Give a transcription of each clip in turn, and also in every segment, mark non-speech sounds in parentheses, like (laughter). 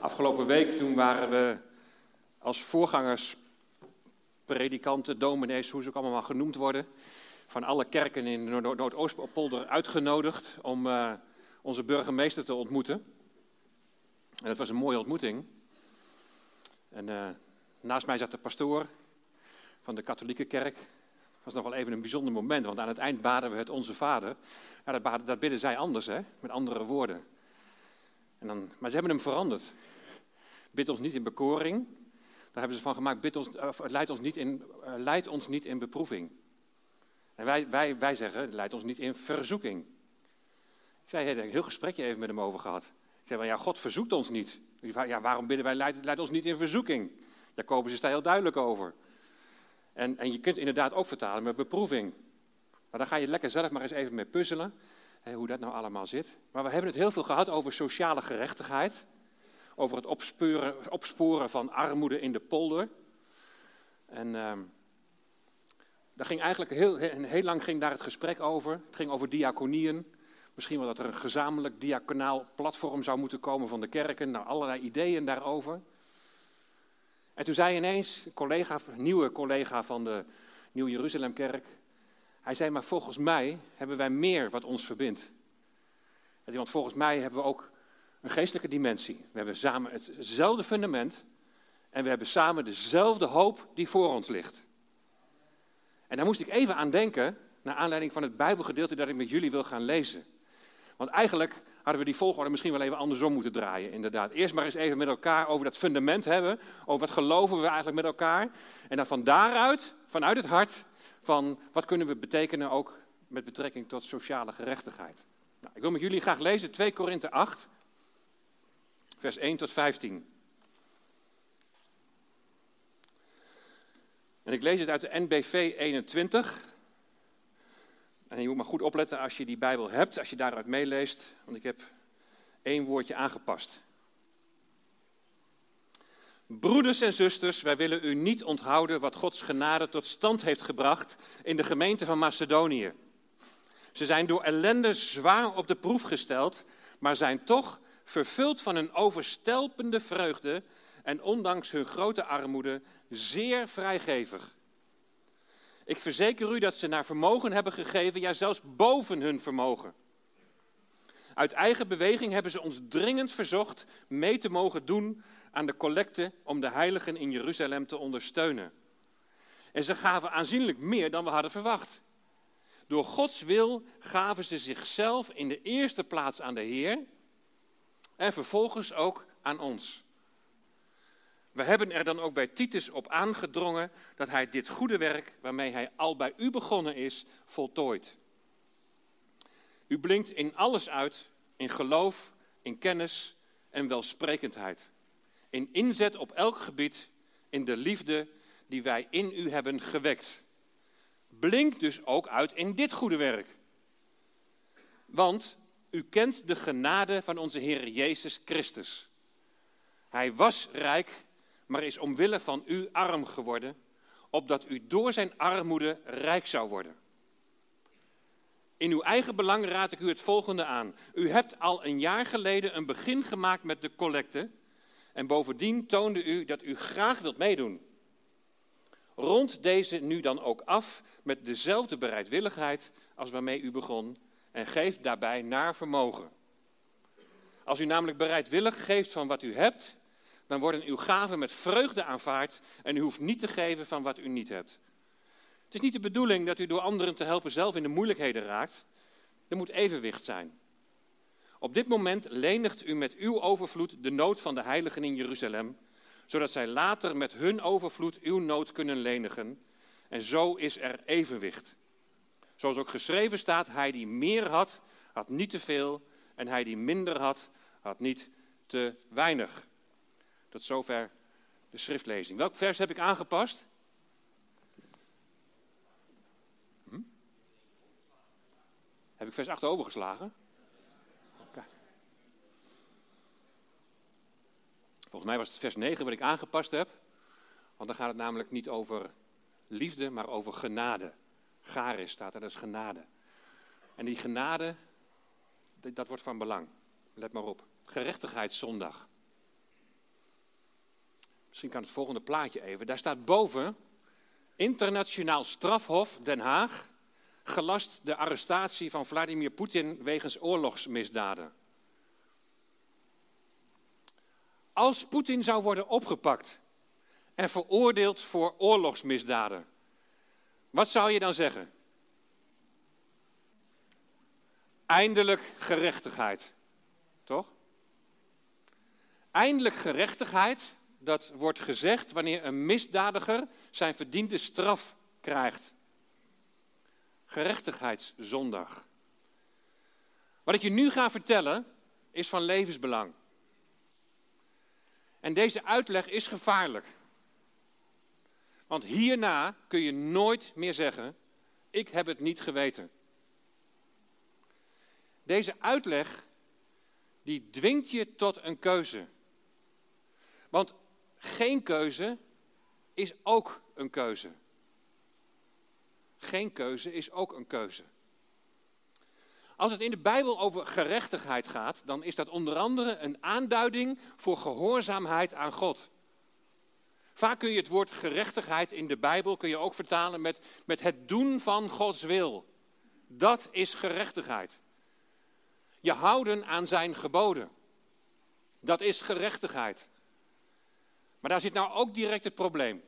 Afgelopen week toen waren we als voorgangers, predikanten, dominees, hoe ze ook allemaal genoemd worden, van alle kerken in de Noordoostpolder uitgenodigd om uh, onze burgemeester te ontmoeten. En dat was een mooie ontmoeting. En uh, naast mij zat de pastoor van de katholieke kerk. Dat was nog wel even een bijzonder moment, want aan het eind baden we het Onze Vader. Dat, baden, dat bidden zij anders, hè? met andere woorden. En dan, maar ze hebben hem veranderd. Bid ons niet in bekoring. Daar hebben ze van gemaakt, bid ons, leid, ons niet in, uh, leid ons niet in beproeving. En wij, wij, wij zeggen, leid ons niet in verzoeking. Ik zei, een heel gesprekje even met hem over gehad. Ik zei, ja, God verzoekt ons niet. Ja, waarom bidden wij, leid, ons niet in verzoeking? Jacobus is daar heel duidelijk over. En, en je kunt inderdaad ook vertalen met beproeving. Maar dan ga je lekker zelf maar eens even mee puzzelen, hoe dat nou allemaal zit. Maar we hebben het heel veel gehad over sociale gerechtigheid over het opsporen, opsporen van armoede in de polder. En uh, daar ging eigenlijk heel, heel lang ging daar het gesprek over. Het ging over diaconieën. Misschien wel dat er een gezamenlijk diaconaal platform zou moeten komen van de kerken. Nou, allerlei ideeën daarover. En toen zei ineens een, collega, nieuwe collega van de Nieuw Jeruzalemkerk. Hij zei, maar volgens mij hebben wij meer wat ons verbindt. Want volgens mij hebben we ook een geestelijke dimensie. We hebben samen hetzelfde fundament en we hebben samen dezelfde hoop die voor ons ligt. En daar moest ik even aan denken, naar aanleiding van het Bijbelgedeelte dat ik met jullie wil gaan lezen. Want eigenlijk hadden we die volgorde misschien wel even andersom moeten draaien, inderdaad. Eerst maar eens even met elkaar over dat fundament hebben, over wat geloven we eigenlijk met elkaar. En dan van daaruit, vanuit het hart, van wat kunnen we betekenen ook met betrekking tot sociale gerechtigheid. Nou, ik wil met jullie graag lezen 2 Korinthe 8, vers 1 tot 15. En ik lees het uit de NBV 21. En je moet maar goed opletten als je die Bijbel hebt, als je daaruit meeleest, want ik heb één woordje aangepast. Broeders en zusters, wij willen u niet onthouden wat Gods genade tot stand heeft gebracht in de gemeente van Macedonië. Ze zijn door ellende zwaar op de proef gesteld, maar zijn toch vervuld van een overstelpende vreugde en ondanks hun grote armoede zeer vrijgevig. Ik verzeker u dat ze naar vermogen hebben gegeven, ja zelfs boven hun vermogen. Uit eigen beweging hebben ze ons dringend verzocht mee te mogen doen aan de collecte om de heiligen in Jeruzalem te ondersteunen. En ze gaven aanzienlijk meer dan we hadden verwacht. Door Gods wil gaven ze zichzelf in de eerste plaats aan de Heer en vervolgens ook aan ons. We hebben er dan ook bij Titus op aangedrongen dat hij dit goede werk, waarmee hij al bij u begonnen is, voltooit. U blinkt in alles uit, in geloof, in kennis en welsprekendheid. In inzet op elk gebied, in de liefde die wij in u hebben gewekt. Blink dus ook uit in dit goede werk. Want u kent de genade van onze Heer Jezus Christus. Hij was rijk, maar is omwille van u arm geworden, opdat u door zijn armoede rijk zou worden. In uw eigen belang raad ik u het volgende aan. U hebt al een jaar geleden een begin gemaakt met de collecte en bovendien toonde u dat u graag wilt meedoen. Rond deze nu dan ook af met dezelfde bereidwilligheid als waarmee u begon en geeft daarbij naar vermogen. Als u namelijk bereidwillig geeft van wat u hebt, dan worden uw gaven met vreugde aanvaard en u hoeft niet te geven van wat u niet hebt. Het is niet de bedoeling dat u door anderen te helpen zelf in de moeilijkheden raakt. Er moet evenwicht zijn. Op dit moment lenigt u met uw overvloed de nood van de heiligen in Jeruzalem, zodat zij later met hun overvloed uw nood kunnen lenigen. En zo is er evenwicht. Zoals ook geschreven staat, hij die meer had, had niet te veel. En hij die minder had, had niet te weinig. Tot zover de schriftlezing. Welk vers heb ik aangepast? Hm? Heb ik vers 8 overgeslagen? Volgens mij was het vers 9 wat ik aangepast heb. Want dan gaat het namelijk niet over liefde, maar over genade. Garis staat er, dat is genade. En die genade, dat wordt van belang. Let maar op. Gerechtigheidszondag. Misschien kan het volgende plaatje even. Daar staat boven Internationaal Strafhof Den Haag gelast de arrestatie van Vladimir Poetin wegens oorlogsmisdaden. Als Poetin zou worden opgepakt en veroordeeld voor oorlogsmisdaden, wat zou je dan zeggen? Eindelijk gerechtigheid, toch? Eindelijk gerechtigheid, dat wordt gezegd wanneer een misdadiger zijn verdiende straf krijgt. Gerechtigheidszondag. Wat ik je nu ga vertellen is van levensbelang. En deze uitleg is gevaarlijk. Want hierna kun je nooit meer zeggen: Ik heb het niet geweten. Deze uitleg die dwingt je tot een keuze. Want geen keuze is ook een keuze. Geen keuze is ook een keuze. Als het in de Bijbel over gerechtigheid gaat, dan is dat onder andere een aanduiding voor gehoorzaamheid aan God. Vaak kun je het woord gerechtigheid in de Bijbel kun je ook vertalen met, met het doen van Gods wil. Dat is gerechtigheid. Je houden aan zijn geboden. Dat is gerechtigheid. Maar daar zit nou ook direct het probleem.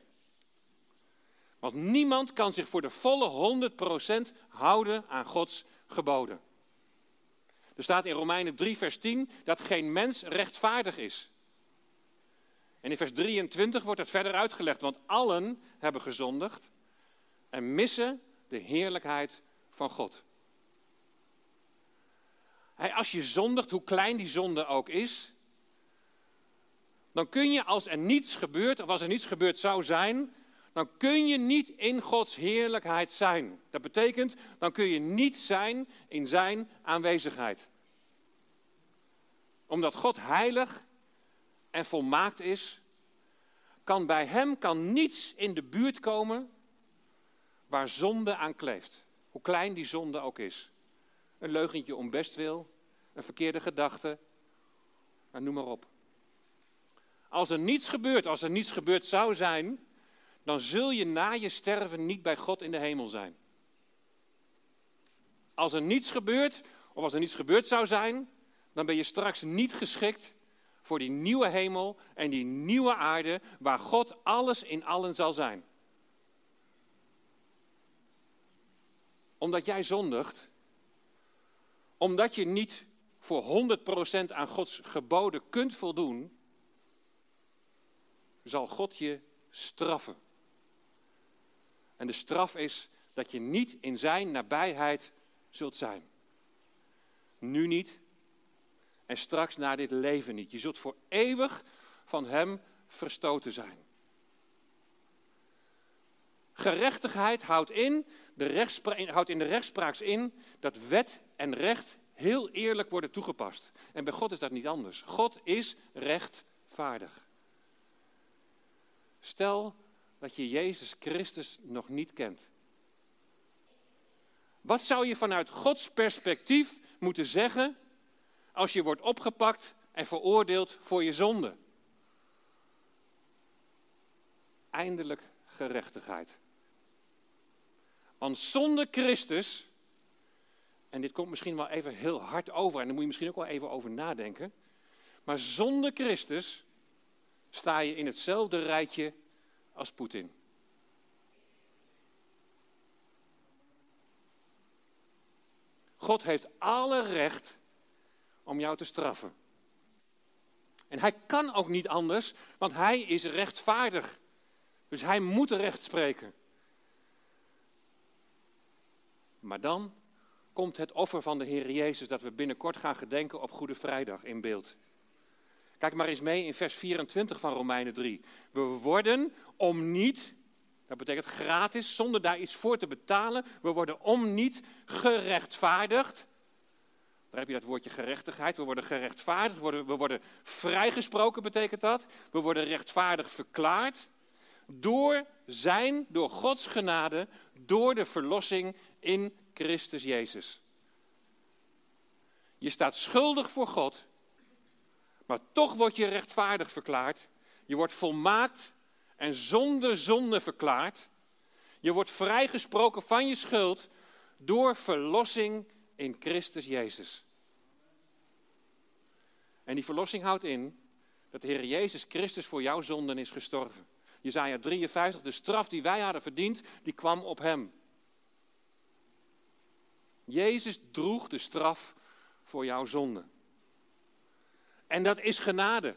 Want niemand kan zich voor de volle 100% houden aan Gods geboden. Er staat in Romeinen 3, vers 10 dat geen mens rechtvaardig is. En in vers 23 wordt het verder uitgelegd, want allen hebben gezondigd en missen de heerlijkheid van God. Als je zondigt, hoe klein die zonde ook is, dan kun je als er niets gebeurt, of als er niets gebeurd zou zijn, dan kun je niet in Gods heerlijkheid zijn. Dat betekent, dan kun je niet zijn in Zijn aanwezigheid. Omdat God heilig en volmaakt is, kan bij Hem kan niets in de buurt komen waar zonde aan kleeft. Hoe klein die zonde ook is. Een leugentje om bestwil, een verkeerde gedachte, nou, noem maar op. Als er niets gebeurt, als er niets gebeurd zou zijn, dan zul je na je sterven niet bij God in de hemel zijn. Als er niets gebeurt, of als er niets gebeurd zou zijn, dan ben je straks niet geschikt voor die nieuwe hemel en die nieuwe aarde waar God alles in allen zal zijn. Omdat jij zondigt, omdat je niet voor 100% aan Gods geboden kunt voldoen, zal God je straffen. En de straf is dat je niet in zijn nabijheid zult zijn. Nu niet en straks na dit leven niet. Je zult voor eeuwig van hem verstoten zijn. Gerechtigheid houdt in, de houdt in de rechtspraak in dat wet en recht heel eerlijk worden toegepast. En bij God is dat niet anders. God is rechtvaardig. Stel dat je Jezus Christus nog niet kent. Wat zou je vanuit Gods perspectief moeten zeggen als je wordt opgepakt en veroordeeld voor je zonde? Eindelijk gerechtigheid. Want zonder Christus, en dit komt misschien wel even heel hard over, en daar moet je misschien ook wel even over nadenken, maar zonder Christus sta je in hetzelfde rijtje als Poetin. God heeft alle recht om jou te straffen. En hij kan ook niet anders, want hij is rechtvaardig. Dus hij moet recht spreken. Maar dan komt het offer van de Heer Jezus dat we binnenkort gaan gedenken op Goede Vrijdag in beeld. Kijk maar eens mee in vers 24 van Romeinen 3. We worden om niet, dat betekent gratis, zonder daar iets voor te betalen, we worden om niet gerechtvaardigd. Daar heb je dat woordje gerechtigheid. We worden gerechtvaardigd, we worden, we worden vrijgesproken betekent dat. We worden rechtvaardig verklaard door zijn, door Gods genade, door de verlossing in Christus Jezus. Je staat schuldig voor God maar toch word je rechtvaardig verklaard Je wordt volmaakt en zonder zonde verklaard. Je wordt vrijgesproken van je schuld door verlossing in Christus Jezus. En die verlossing houdt in dat de Heer Jezus Christus voor jouw zonden is gestorven. Jezaja 53, de straf die wij hadden verdiend, die kwam op hem. Jezus droeg de straf voor jouw zonde. En dat is genade.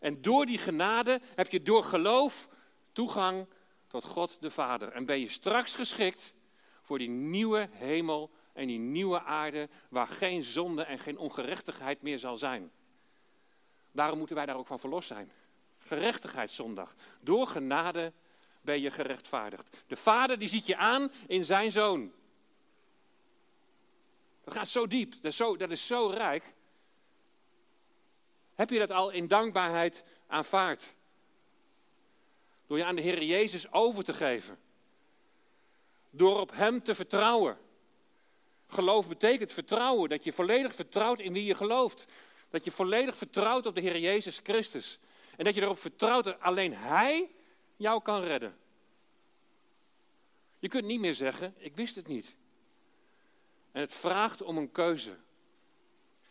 En door die genade heb je door geloof toegang tot God de Vader. En ben je straks geschikt voor die nieuwe hemel en die nieuwe aarde waar geen zonde en geen ongerechtigheid meer zal zijn. Daarom moeten wij daar ook van verlost zijn. Gerechtigheidszondag. Door genade ben je gerechtvaardigd. De Vader die ziet je aan in zijn zoon. Dat gaat zo diep, dat zo, dat is zo rijk. Heb je dat al in dankbaarheid aanvaard? Door je aan de Heer Jezus over te geven. Door op Hem te vertrouwen. Geloof betekent vertrouwen, dat je volledig vertrouwt in wie je gelooft. Dat je volledig vertrouwt op de Heer Jezus Christus. En dat je erop vertrouwt dat alleen Hij jou kan redden. Je kunt niet meer zeggen, ik wist het niet. En het vraagt om een keuze.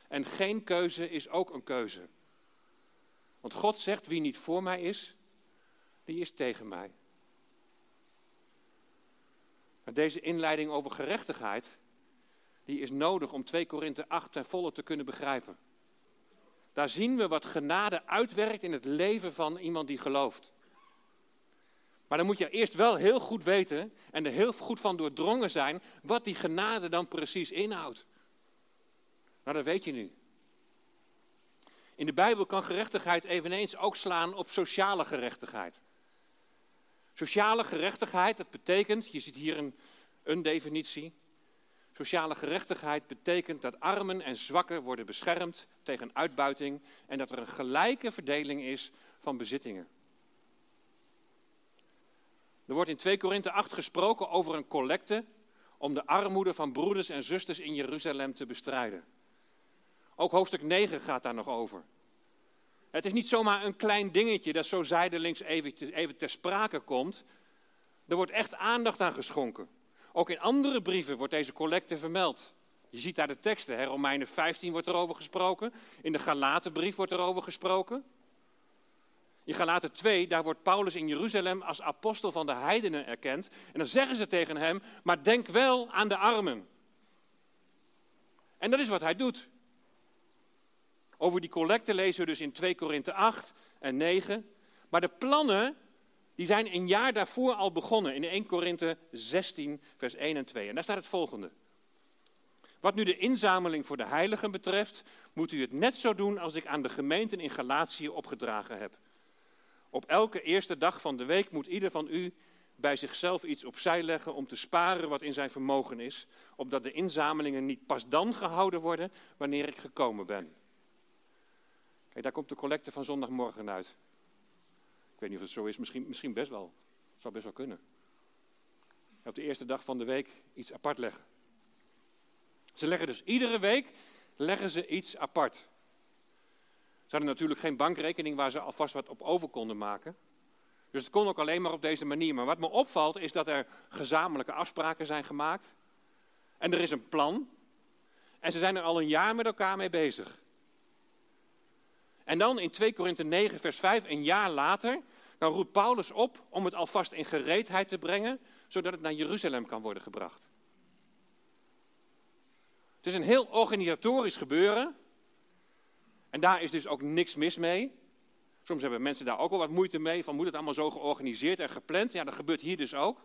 En geen keuze is ook een keuze. Want God zegt, wie niet voor mij is, die is tegen mij. Maar deze inleiding over gerechtigheid, die is nodig om 2 Korinthe 8 ten volle te kunnen begrijpen. Daar zien we wat genade uitwerkt in het leven van iemand die gelooft. Maar dan moet je eerst wel heel goed weten en er heel goed van doordrongen zijn wat die genade dan precies inhoudt. Nou, dat weet je nu. In de Bijbel kan gerechtigheid eveneens ook slaan op sociale gerechtigheid. Sociale gerechtigheid, dat betekent, je ziet hier een, een definitie. Sociale gerechtigheid betekent dat armen en zwakken worden beschermd tegen uitbuiting en dat er een gelijke verdeling is van bezittingen. Er wordt in 2 Korinthe 8 gesproken over een collecte om de armoede van broeders en zusters in Jeruzalem te bestrijden. Ook hoofdstuk 9 gaat daar nog over. Het is niet zomaar een klein dingetje dat zo zijdelings even, even ter sprake komt. Er wordt echt aandacht aan geschonken. Ook in andere brieven wordt deze collecte vermeld. Je ziet daar de teksten. Hè? Romeinen 15 wordt erover gesproken. In de Galatenbrief wordt erover gesproken. In Galaten 2, daar wordt Paulus in Jeruzalem als apostel van de heidenen erkend. En dan zeggen ze tegen hem, maar denk wel aan de armen. En dat is wat hij doet. Over die collecte lezen we dus in 2 Korinthe 8 en 9. Maar de plannen, die zijn een jaar daarvoor al begonnen. In 1 Korinthe 16, vers 1 en 2. En daar staat het volgende. Wat nu de inzameling voor de heiligen betreft, moet u het net zo doen als ik aan de gemeenten in Galatië opgedragen heb. Op elke eerste dag van de week moet ieder van u bij zichzelf iets opzij leggen om te sparen wat in zijn vermogen is, opdat de inzamelingen niet pas dan gehouden worden wanneer ik gekomen ben. Daar komt de collecte van zondagmorgen uit. Ik weet niet of het zo is, misschien, misschien best wel. Het zou best wel kunnen. Op de eerste dag van de week iets apart leggen. Ze leggen dus iedere week leggen ze iets apart. Ze hadden natuurlijk geen bankrekening waar ze alvast wat op over konden maken. Dus het kon ook alleen maar op deze manier. Maar wat me opvalt is dat er gezamenlijke afspraken zijn gemaakt. En er is een plan. En ze zijn er al een jaar met elkaar mee bezig. En dan in 2 Korinthe 9, vers 5, een jaar later, dan roept Paulus op om het alvast in gereedheid te brengen, zodat het naar Jeruzalem kan worden gebracht. Het is een heel organisatorisch gebeuren. En daar is dus ook niks mis mee. Soms hebben mensen daar ook wel wat moeite mee, van moet het allemaal zo georganiseerd en gepland? Ja, dat gebeurt hier dus ook.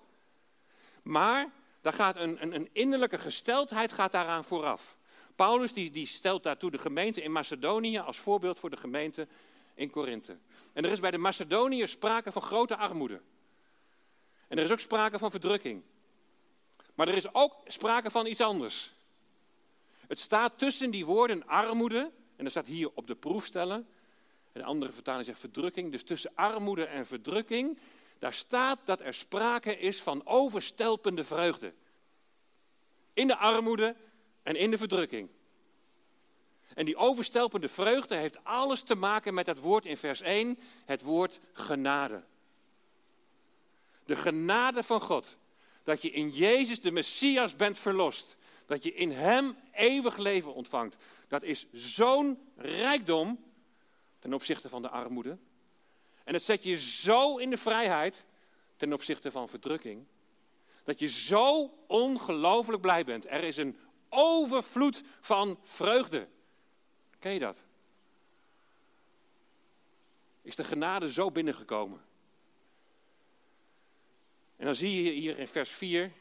Maar daar gaat een, een, een innerlijke gesteldheid gaat daaraan vooraf. Paulus die, stelt daartoe de gemeente in Macedonië als voorbeeld voor de gemeente in Korinthe. En er is bij de Macedoniërs sprake van grote armoede. En er is ook sprake van verdrukking. Maar er is ook sprake van iets anders. Het staat tussen die woorden armoede, en er staat hier op de proef stellen. En de andere vertaling zegt verdrukking. Dus tussen armoede en verdrukking, daar staat dat er sprake is van overstelpende vreugde. In de armoede en in de verdrukking. En die overstelpende vreugde heeft alles te maken met dat woord in vers 1, het woord genade. De genade van God. Dat je in Jezus de Messias bent verlost. Dat je in Hem eeuwig leven ontvangt. Dat is zo'n rijkdom ten opzichte van de armoede. En het zet je zo in de vrijheid ten opzichte van verdrukking. Dat je zo ongelooflijk blij bent. Er is een overvloed van vreugde. Ken je dat? Is de genade zo binnengekomen? En dan zie je hier in vers 4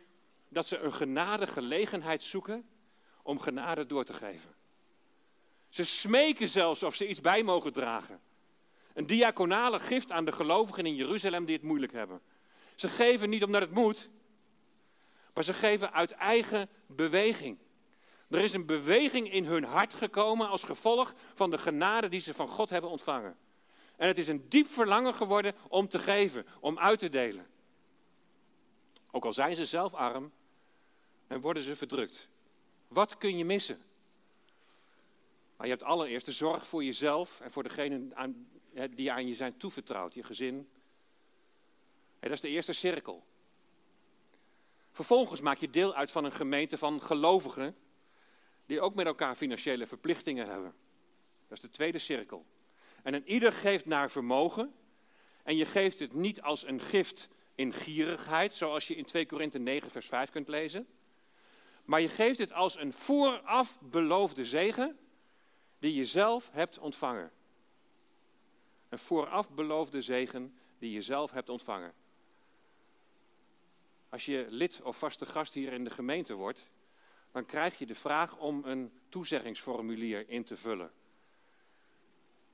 dat ze een genade gelegenheid zoeken om genade door te geven. Ze smeken zelfs of ze iets bij mogen dragen. Een diaconale gift aan de gelovigen in Jeruzalem die het moeilijk hebben. Ze geven niet omdat het moet, maar ze geven uit eigen beweging. Er is een beweging in hun hart gekomen als gevolg van de genade die ze van God hebben ontvangen. En het is een diep verlangen geworden om te geven, om uit te delen. Ook al zijn ze zelf arm en worden ze verdrukt. Wat kun je missen? Maar je hebt allereerst de zorg voor jezelf en voor degenen die aan je zijn toevertrouwd, je gezin. dat is de eerste cirkel. Vervolgens maak je deel uit van een gemeente van gelovigen die ook met elkaar financiële verplichtingen hebben. Dat is de tweede cirkel. En een ieder geeft naar vermogen. En je geeft het niet als een gift in gierigheid, zoals je in 2 Korinthe 9, vers 5 kunt lezen. Maar je geeft het als een vooraf beloofde zegen die je zelf hebt ontvangen. Een vooraf beloofde zegen die je zelf hebt ontvangen. Als je lid of vaste gast hier in de gemeente wordt, dan krijg je de vraag om een toezeggingsformulier in te vullen.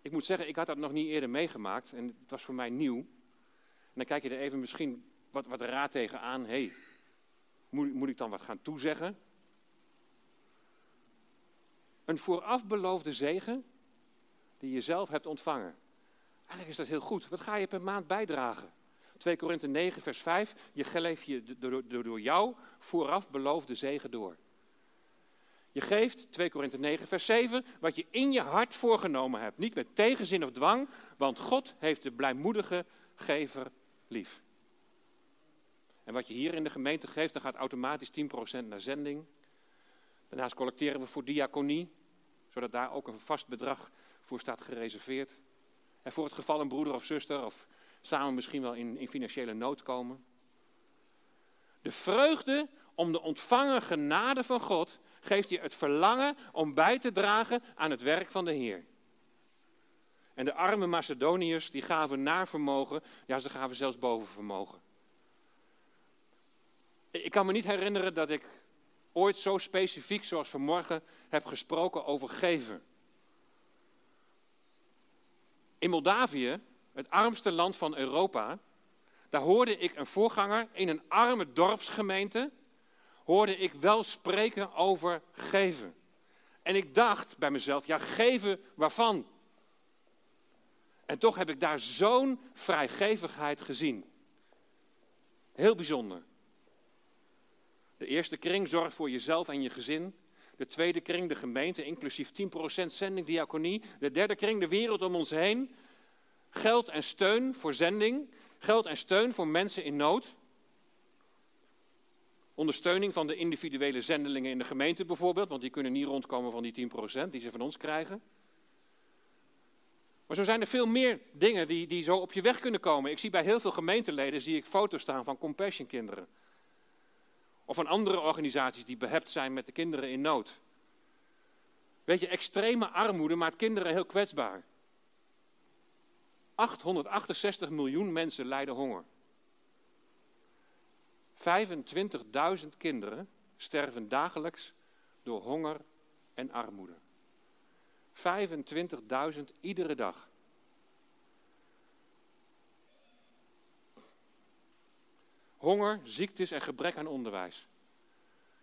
Ik moet zeggen, ik had dat nog niet eerder meegemaakt en het was voor mij nieuw. Dan kijk je er even misschien wat, wat raad tegen aan. hey, moet, moet ik dan wat gaan toezeggen? Een vooraf beloofde zegen die je zelf hebt ontvangen. Eigenlijk is dat heel goed. Wat ga je per maand bijdragen? 2 Korinthe 9, vers 5. Je geeft je door, door, door jou vooraf beloofde zegen door. Je geeft, 2 Korinthe 9, vers 7, wat je in je hart voorgenomen hebt. Niet met tegenzin of dwang, want God heeft de blijmoedige gever lief. En wat je hier in de gemeente geeft, dan gaat automatisch 10% naar zending. Daarnaast collecteren we voor diaconie, zodat daar ook een vast bedrag voor staat gereserveerd. En voor het geval een broeder of zuster of samen misschien wel in, in financiële nood komen. De vreugde om de ontvangen genade van God geeft je het verlangen om bij te dragen aan het werk van de Heer. En de arme Macedoniërs die gaven naar vermogen, ja ze gaven zelfs boven vermogen. Ik kan me niet herinneren dat ik ooit zo specifiek zoals vanmorgen heb gesproken over geven. In Moldavië, het armste land van Europa, daar hoorde ik een voorganger in een arme dorpsgemeente, hoorde ik wel spreken over geven. En ik dacht bij mezelf, ja geven waarvan? En toch heb ik daar zo'n vrijgevigheid gezien. Heel bijzonder. De eerste kring zorgt voor jezelf en je gezin. De tweede kring de gemeente, inclusief 10% zending, diaconie. De derde kring de wereld om ons heen. Geld en steun voor zending. Geld en steun voor mensen in nood. Ondersteuning van de individuele zendelingen in de gemeente bijvoorbeeld, want die kunnen niet rondkomen van die 10% die ze van ons krijgen. Maar zo zijn er veel meer dingen die, die zo op je weg kunnen komen. Ik zie bij heel veel gemeenteleden zie ik foto's staan van Compassion kinderen. Of van andere organisaties die behept zijn met de kinderen in nood. Weet je, extreme armoede maakt kinderen heel kwetsbaar. 868 miljoen mensen lijden honger. 25.000 kinderen sterven dagelijks door honger en armoede. 25.000 iedere dag. Honger, ziektes en gebrek aan onderwijs.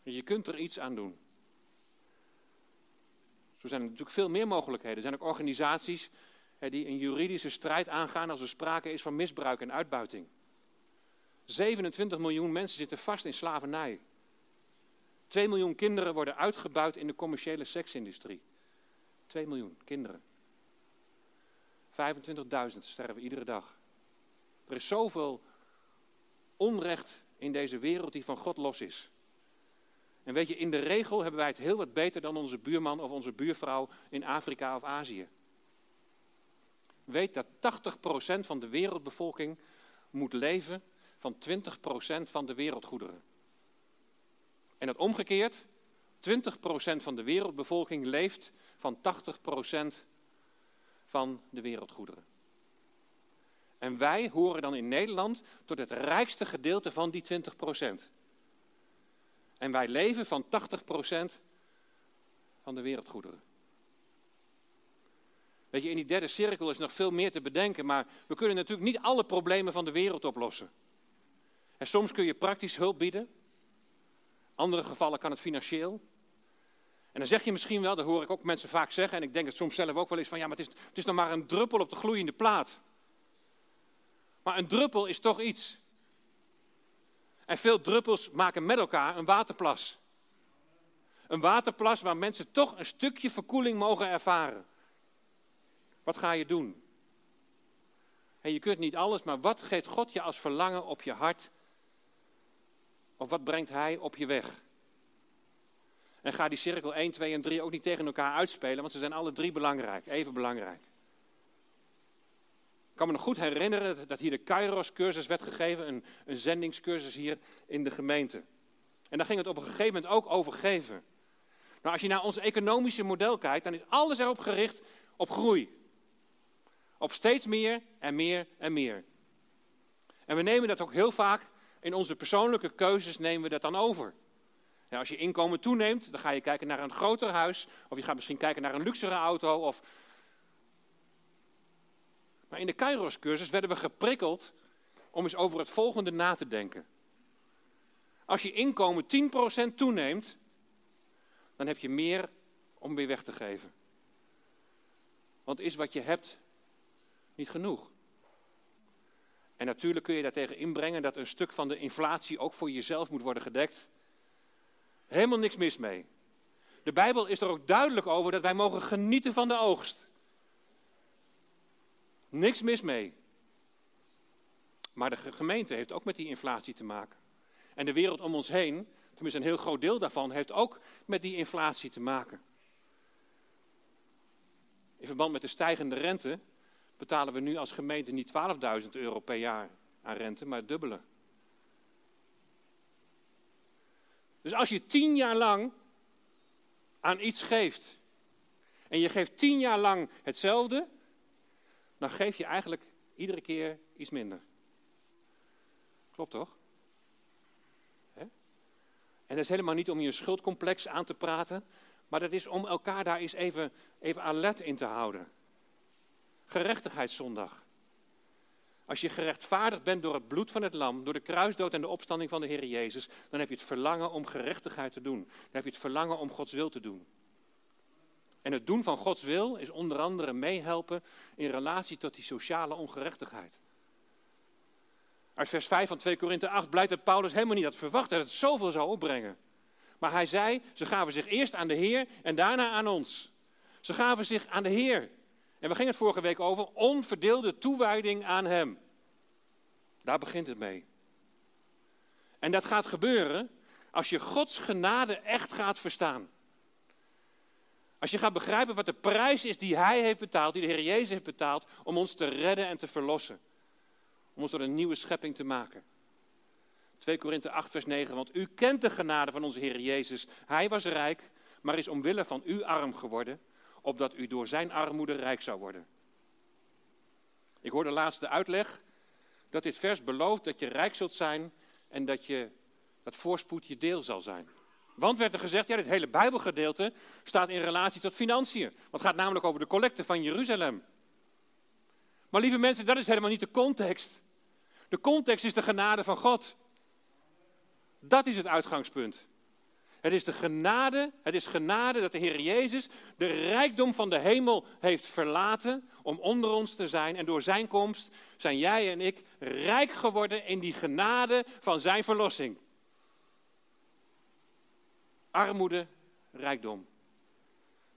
En je kunt er iets aan doen. Zo zijn er natuurlijk veel meer mogelijkheden. Er zijn ook organisaties die een juridische strijd aangaan als er sprake is van misbruik en uitbuiting. 27 miljoen mensen zitten vast in slavernij. 2 miljoen kinderen worden uitgebuit in de commerciële seksindustrie. 2 miljoen kinderen. 25.000 sterven iedere dag. Er is zoveel onrecht in deze wereld die van God los is. En weet je, in de regel hebben wij het heel wat beter dan onze buurman of onze buurvrouw in Afrika of Azië. Weet dat 80% van de wereldbevolking moet leven van 20% van de wereldgoederen. En dat omgekeerd, 20% van de wereldbevolking leeft van 80% van de wereldgoederen. En wij horen dan in Nederland tot het rijkste gedeelte van die 20%. En wij leven van 80% van de wereldgoederen. Weet je, in die derde cirkel is nog veel meer te bedenken, maar we kunnen natuurlijk niet alle problemen van de wereld oplossen. En soms kun je praktisch hulp bieden, andere gevallen kan het financieel. En dan zeg je misschien wel, dat hoor ik ook mensen vaak zeggen, en ik denk het soms zelf ook wel eens van, ja, maar het is, het is nog maar een druppel op de gloeiende plaat. Maar een druppel is toch iets. En veel druppels maken met elkaar een waterplas. Een waterplas waar mensen toch een stukje verkoeling mogen ervaren. Wat ga je doen? En je kunt niet alles, maar wat geeft God je als verlangen op je hart? Of wat brengt Hij op je weg? En ga die cirkel 1, 2 en 3 ook niet tegen elkaar uitspelen, want ze zijn alle drie belangrijk, even belangrijk. Ik kan me nog goed herinneren dat hier de Kairos-cursus werd gegeven, een, een zendingscursus hier in de gemeente. En daar ging het op een gegeven moment ook over geven. Nou, als je naar ons economische model kijkt, dan is alles erop gericht op groei. Op steeds meer en meer en meer. En we nemen dat ook heel vaak in onze persoonlijke keuzes nemen we dat dan over. Als je inkomen toeneemt, dan ga je kijken naar een groter huis, of je gaat misschien kijken naar een luxere auto. Of... Maar in de Kairos-cursus werden we geprikkeld om eens over het volgende na te denken. Als je inkomen 10% toeneemt, dan heb je meer om weer weg te geven. Want is wat je hebt niet genoeg? En natuurlijk kun je daartegen inbrengen dat een stuk van de inflatie ook voor jezelf moet worden gedekt. Helemaal niks mis mee. De Bijbel is er ook duidelijk over dat wij mogen genieten van de oogst. Niks mis mee. Maar de gemeente heeft ook met die inflatie te maken. En de wereld om ons heen, tenminste een heel groot deel daarvan, heeft ook met die inflatie te maken. In verband met de stijgende rente betalen we nu als gemeente niet 12.000 euro per jaar aan rente, maar dubbele. Dus als je tien jaar lang aan iets geeft en je geeft tien jaar lang hetzelfde, dan geef je eigenlijk iedere keer iets minder. Klopt toch? En dat is helemaal niet om je schuldcomplex aan te praten, maar dat is om elkaar daar eens even, even alert in te houden. Gerechtigheidszondag. Als je gerechtvaardigd bent door het bloed van het lam, door de kruisdood en de opstanding van de Heer Jezus, dan heb je het verlangen om gerechtigheid te doen. Dan heb je het verlangen om Gods wil te doen. En het doen van Gods wil is onder andere meehelpen in relatie tot die sociale ongerechtigheid. Uit vers 5 van 2 Korinthe 8 blijkt dat Paulus helemaal niet had verwacht dat het zoveel zou opbrengen. Maar hij zei, ze gaven zich eerst aan de Heer en daarna aan ons. Ze gaven zich aan de Heer. En we gingen het vorige week over onverdeelde toewijding aan Hem. Daar begint het mee. En dat gaat gebeuren als je Gods genade echt gaat verstaan. Als je gaat begrijpen wat de prijs is die Hij heeft betaald, die de Heer Jezus heeft betaald, om ons te redden en te verlossen. Om ons tot een nieuwe schepping te maken. 2 Korinthe 8, vers 9. Want u kent de genade van onze Heer Jezus. Hij was rijk, maar is omwille van u arm geworden opdat u door zijn armoede rijk zou worden. Ik hoorde laatst de uitleg dat dit vers belooft dat je rijk zult zijn en dat, je, dat voorspoed je deel zal zijn. Want werd er gezegd, ja, dit hele Bijbelgedeelte staat in relatie tot financiën. Want het gaat namelijk over de collecte van Jeruzalem. Maar lieve mensen, dat is helemaal niet de context. De context is de genade van God. Dat is het uitgangspunt. Het is de genade, het is genade dat de Heer Jezus de rijkdom van de hemel heeft verlaten om onder ons te zijn. En door zijn komst zijn jij en ik rijk geworden in die genade van zijn verlossing. Armoede, rijkdom.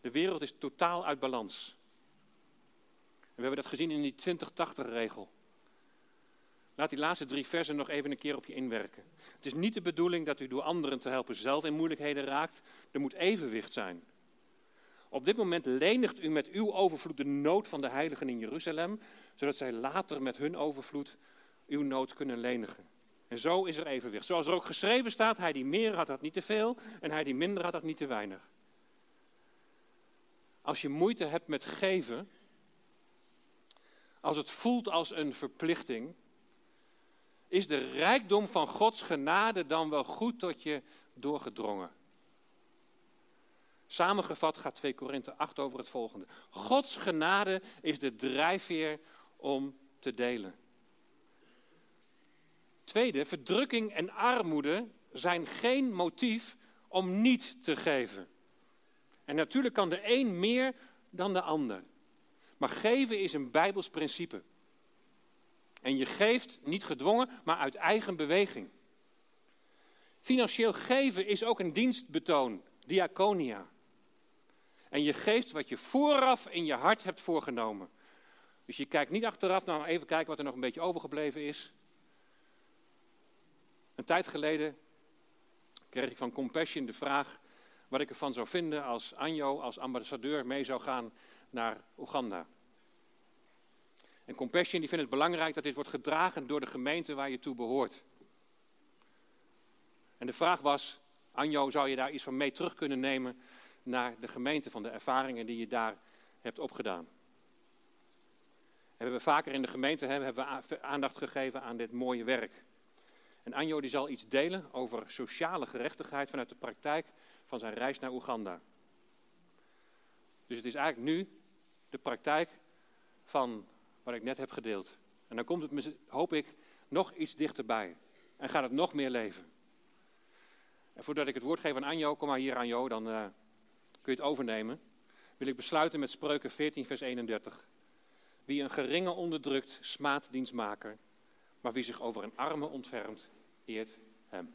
De wereld is totaal uit balans. En we hebben dat gezien in die 20-80-regel. Laat die laatste drie versen nog even een keer op je inwerken. Het is niet de bedoeling dat u door anderen te helpen zelf in moeilijkheden raakt. Er moet evenwicht zijn. Op dit moment lenigt u met uw overvloed de nood van de heiligen in Jeruzalem, zodat zij later met hun overvloed uw nood kunnen lenigen. En zo is er evenwicht. Zoals er ook geschreven staat, hij die meer had, had niet te veel en hij die minder had, had niet te weinig. Als je moeite hebt met geven, als het voelt als een verplichting, is de rijkdom van Gods genade dan wel goed tot je doorgedrongen. Samengevat gaat 2 Korinthe 8 over het volgende. Gods genade is de drijfveer om te delen. Tweede, verdrukking en armoede zijn geen motief om niet te geven. En natuurlijk kan de een meer dan de ander. Maar geven is een Bijbels principe. En je geeft niet gedwongen, maar uit eigen beweging. Financieel geven is ook een dienstbetoon, diaconia. En je geeft wat je vooraf in je hart hebt voorgenomen. Dus je kijkt niet achteraf, nou even kijken wat er nog een beetje overgebleven is. Een tijd geleden kreeg ik van Compassion de vraag wat ik ervan zou vinden als Anjo als ambassadeur mee zou gaan naar Oeganda. En Compassion die vindt het belangrijk dat dit wordt gedragen door de gemeente waar je toe behoort. En de vraag was, Anjo, zou je daar iets van mee terug kunnen nemen naar de gemeente van de ervaringen die je daar hebt opgedaan? En we hebben vaker in de gemeente hebben we aandacht gegeven aan dit mooie werk. En Anjo die zal iets delen over sociale gerechtigheid vanuit de praktijk van zijn reis naar Oeganda. Dus het is eigenlijk nu de praktijk van wat ik net heb gedeeld. En dan komt het, hoop ik, nog iets dichterbij. En gaat het nog meer leven. En voordat ik het woord geef aan Anjo, kom maar hier Anjo, dan uh, kun je het overnemen. Wil ik besluiten met Spreuken 14, vers 31. Wie een geringe onderdrukt, smaadt dienstmaker. Maar wie zich over een arme ontfermt, eert hem.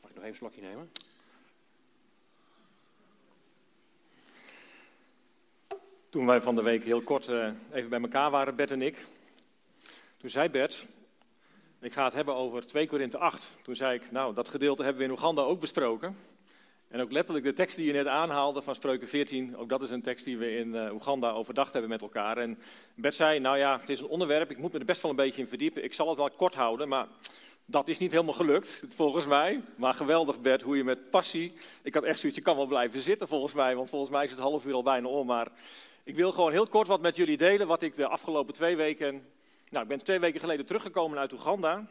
Mag ik nog even een slokje nemen? Toen wij van de week heel kort uh, even bij elkaar waren, Bert en ik. Toen zei Bert, ik ga het hebben over 2 Korinthe 8. Toen zei ik, nou, dat gedeelte hebben we in Oeganda ook besproken. En ook letterlijk de tekst die je net aanhaalde van Spreuken 14, ook dat is een tekst die we in uh, Oeganda overdacht hebben met elkaar. En Bert zei, nou ja, het is een onderwerp, ik moet me er best wel een beetje in verdiepen. Ik zal het wel kort houden, maar dat is niet helemaal gelukt, volgens mij. Maar geweldig, Bert, hoe je met passie... Ik had echt zoiets, je kan wel blijven zitten volgens mij, want volgens mij is het half uur al bijna om. Maar ik wil gewoon heel kort wat met jullie delen, wat ik de afgelopen twee weken... Nou, ik ben twee weken geleden teruggekomen uit Oeganda.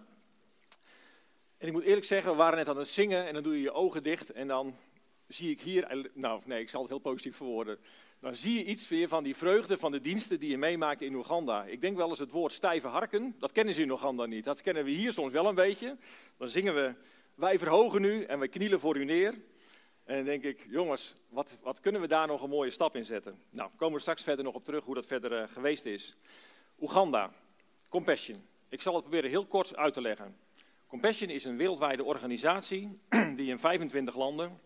En ik moet eerlijk zeggen, we waren net aan het zingen en dan doe je je ogen dicht en dan zie ik hier, nou nee, ik zal het heel positief verwoorden. Dan zie je iets weer van die vreugde van de diensten die je meemaakt in Oeganda. Ik denk wel eens het woord stijve harken, dat kennen ze in Oeganda niet. Dat kennen we hier soms wel een beetje. Dan zingen we, wij verhogen u en wij knielen voor u neer. En dan denk ik, jongens, wat, wat kunnen we daar nog een mooie stap in zetten? Nou, komen we straks verder nog op terug hoe dat verder uh, geweest is. Oeganda, Compassion. Ik zal het proberen heel kort uit te leggen. Compassion is een wereldwijde organisatie (clears throat) die in 25 landen,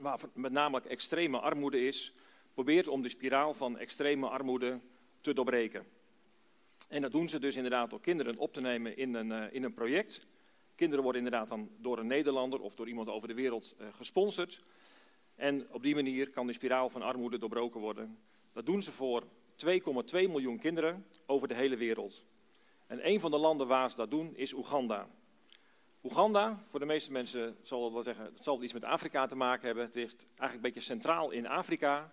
waar met name extreme armoede is, probeert om de spiraal van extreme armoede te doorbreken. En dat doen ze dus inderdaad door kinderen op te nemen in een, uh, in een project. Kinderen worden inderdaad dan door een Nederlander of door iemand over de wereld uh, gesponsord. En op die manier kan de spiraal van armoede doorbroken worden. Dat doen ze voor 2,2 miljoen kinderen over de hele wereld. En een van de landen waar ze dat doen is Oeganda. Oeganda, voor de meeste mensen zal het wel zeggen, het zal iets met Afrika te maken hebben. Het ligt eigenlijk een beetje centraal in Afrika.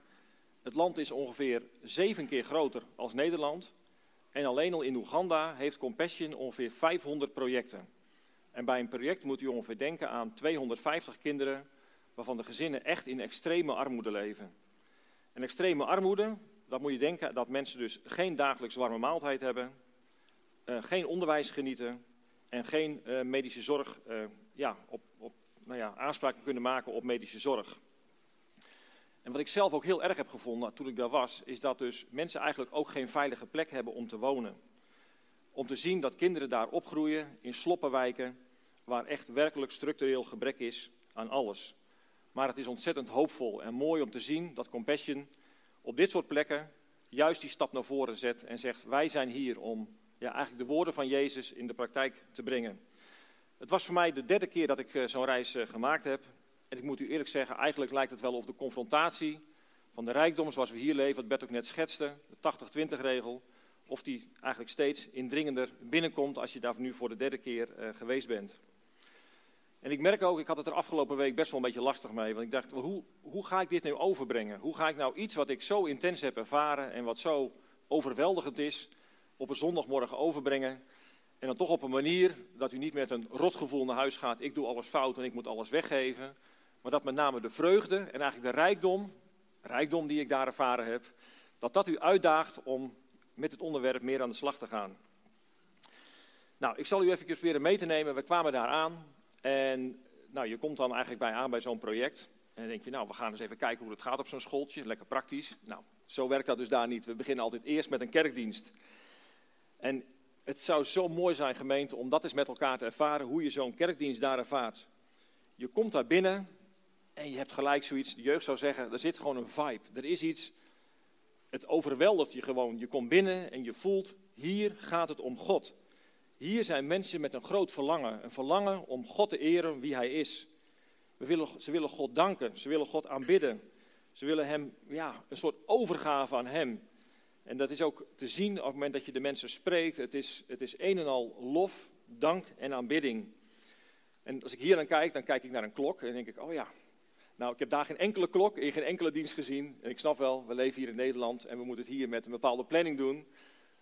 Het land is ongeveer zeven keer groter als Nederland. En alleen al in Oeganda heeft Compassion ongeveer 500 projecten. En bij een project moet u ongeveer denken aan 250 kinderen, waarvan de gezinnen echt in extreme armoede leven. En extreme armoede, dat moet je denken dat mensen dus geen dagelijks warme maaltijd hebben, uh, geen onderwijs genieten en geen uh, medische zorg, uh, ja, op, op, nou ja, aanspraak kunnen maken op medische zorg. En wat ik zelf ook heel erg heb gevonden toen ik daar was, is dat dus mensen eigenlijk ook geen veilige plek hebben om te wonen. om te zien dat kinderen daar opgroeien in sloppenwijken, waar echt werkelijk structureel gebrek is aan alles. Maar het is ontzettend hoopvol en mooi om te zien dat Compassion op dit soort plekken juist die stap naar voren zet en zegt: Wij zijn hier om ja, eigenlijk de woorden van Jezus in de praktijk te brengen. Het was voor mij de derde keer dat ik eh, zo'n reis eh, gemaakt heb. En ik moet u eerlijk zeggen, eigenlijk lijkt het wel of de confrontatie van de rijkdom zoals we hier leven, wat Bert ook net schetste, de 80-20 regel, of die eigenlijk steeds indringender binnenkomt als je daar nu voor de derde keer uh, geweest bent. En ik merk ook, ik had het er afgelopen week best wel een beetje lastig mee. Want ik dacht, hoe, hoe ga ik dit nu overbrengen? Hoe ga ik nou iets wat ik zo intens heb ervaren en wat zo overweldigend is, op een zondagmorgen overbrengen? En dan toch op een manier dat u niet met een rotgevoel naar huis gaat, ik doe alles fout en ik moet alles weggeven. Maar dat met name de vreugde en eigenlijk de rijkdom, rijkdom die ik daar ervaren heb, dat dat u uitdaagt om met het onderwerp meer aan de slag te gaan. Nou, ik zal u even weer mee te nemen. We kwamen daar aan en nou, je komt dan eigenlijk bij aan bij zo'n project. En dan denk je, nou, we gaan eens even kijken hoe het gaat op zo'n schooltje. Lekker praktisch. Nou, zo werkt dat dus daar niet. We beginnen altijd eerst met een kerkdienst. En het zou zo mooi zijn, gemeente, om dat eens met elkaar te ervaren, hoe je zo'n kerkdienst daar ervaart. Je komt daar binnen en je hebt gelijk zoiets, de jeugd zou zeggen, er zit gewoon een vibe. Er is iets, het overweldigt je gewoon. Je komt binnen en je voelt, hier gaat het om God. Hier zijn mensen met een groot verlangen. Een verlangen om God te eren wie Hij is. We willen, ze willen God danken, ze willen God aanbidden. Ze willen Hem, ja, een soort overgave aan Hem. En dat is ook te zien op het moment dat je de mensen spreekt. Het is, het is een en al lof, dank en aanbidding. En als ik hier aan kijk, dan kijk ik naar een klok en denk ik, oh ja. Nou, ik heb daar geen enkele klok in geen enkele dienst gezien. En ik snap wel, we leven hier in Nederland en we moeten het hier met een bepaalde planning doen.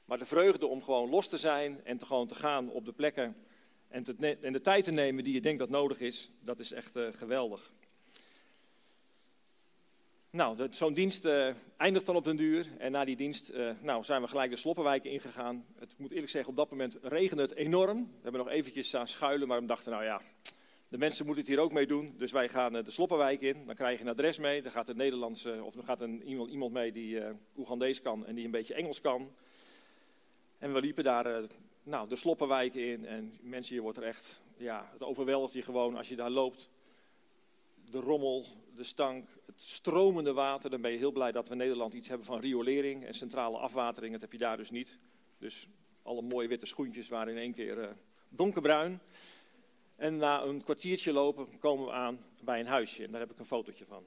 Maar de vreugde om gewoon los te zijn en te gewoon te gaan op de plekken en, en de tijd te nemen die je denkt dat nodig is, dat is echt uh, geweldig. Nou, zo'n dienst uh, eindigt dan op den duur. En na die dienst uh, nou, zijn we gelijk de Sloppenwijken ingegaan. Het moet eerlijk zeggen, op dat moment regende het enorm. We hebben nog eventjes staan schuilen, maar we dachten, nou ja, de mensen moeten het hier ook mee doen. Dus wij gaan de Sloppenwijk in. Dan krijg je een adres mee. Dan gaat een Nederlandse, of dan gaat een, iemand, iemand mee die Oegandees kan en die een beetje Engels kan. En we liepen daar nou, de Sloppenwijken in. En mensen, je wordt er echt, ja, het overweldigt je gewoon als je daar loopt. De rommel, de stank, het stromende water. Dan ben je heel blij dat we in Nederland iets hebben van riolering en centrale afwatering. Dat heb je daar dus niet. Dus alle mooie witte schoentjes waren in één keer uh, donkerbruin. En na een kwartiertje lopen komen we aan bij een huisje. En daar heb ik een fotootje van.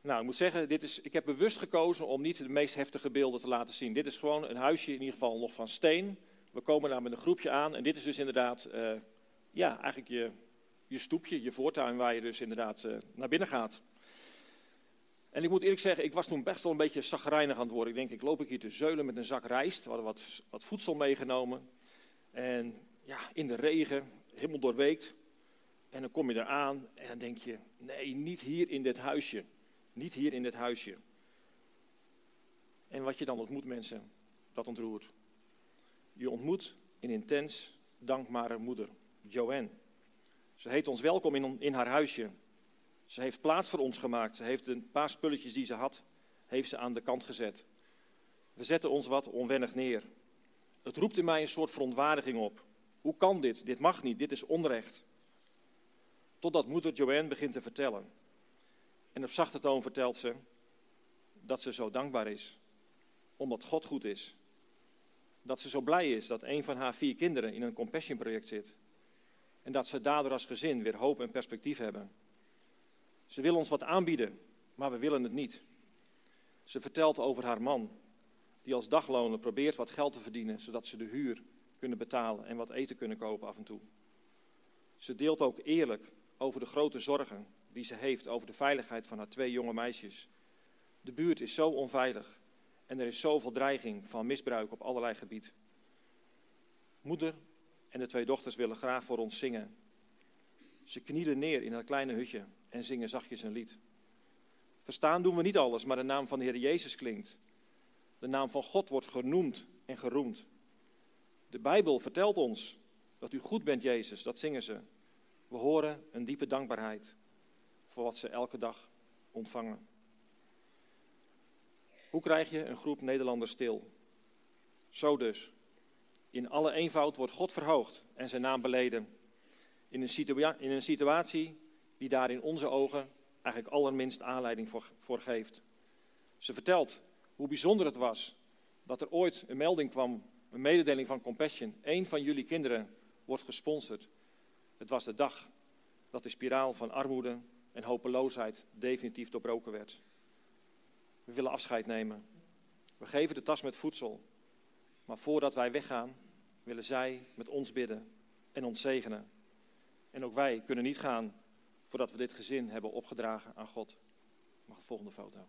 Nou, ik moet zeggen, dit is, ik heb bewust gekozen om niet de meest heftige beelden te laten zien. Dit is gewoon een huisje, in ieder geval nog van steen. We komen daar met een groepje aan en dit is dus inderdaad uh, ja, eigenlijk je, je stoepje, je voortuin waar je dus inderdaad uh, naar binnen gaat. En ik moet eerlijk zeggen, ik was toen best wel een beetje zagrijnig aan het worden. Ik denk, ik loop hier te zeulen met een zak rijst. We hadden wat, wat voedsel meegenomen. En ja, in de regen, helemaal doorweekt. En dan kom je eraan en dan denk je, nee, niet hier in dit huisje. Niet hier in dit huisje. En wat je dan ontmoet, mensen, dat ontroert. Je ontmoet een intens dankbare moeder. Joanne. Ze heet ons welkom in, in haar huisje. Ze heeft plaats voor ons gemaakt. Ze heeft een paar spulletjes die ze had, heeft ze aan de kant gezet. We zetten ons wat onwennig neer. Het roept in mij een soort verontwaardiging op. Hoe kan dit? Dit mag niet, dit is onrecht. Totdat moeder Joanne begint te vertellen. En op zachte toon vertelt ze dat ze zo dankbaar is, omdat God goed is. Dat ze zo blij is dat een van haar vier kinderen in een compassion project zit. En dat ze daardoor als gezin weer hoop en perspectief hebben. Ze wil ons wat aanbieden, maar we willen het niet. Ze vertelt over haar man, die als dagloner probeert wat geld te verdienen, zodat ze de huur kunnen betalen en wat eten kunnen kopen af en toe. Ze deelt ook eerlijk over de grote zorgen die ze heeft over de veiligheid van haar twee jonge meisjes. De buurt is zo onveilig en er is zoveel dreiging van misbruik op allerlei gebied. Moeder en de twee dochters willen graag voor ons zingen. Ze knielen neer in haar kleine hutje en zingen zachtjes een lied. Verstaan doen we niet alles, maar de naam van de Heer Jezus klinkt. De naam van God wordt genoemd en geroemd. De Bijbel vertelt ons dat u goed bent, Jezus, dat zingen ze. We horen een diepe dankbaarheid voor wat ze elke dag ontvangen. Hoe krijg je een groep Nederlanders stil? Zo dus. In alle eenvoud wordt God verhoogd en zijn naam beleden. In een, in een situatie die daar in onze ogen eigenlijk allerminst aanleiding voor, voor geeft. Ze vertelt hoe bijzonder het was dat er ooit een melding kwam, een mededeling van Compassion. Eén van jullie kinderen wordt gesponsord. Het was de dag dat de spiraal van armoede en hopeloosheid definitief doorbroken werd. We willen afscheid nemen. We geven de tas met voedsel. Maar voordat wij weggaan, willen zij met ons bidden en ons zegenen. En ook wij kunnen niet gaan voordat we dit gezin hebben opgedragen aan God. Mag de volgende foto.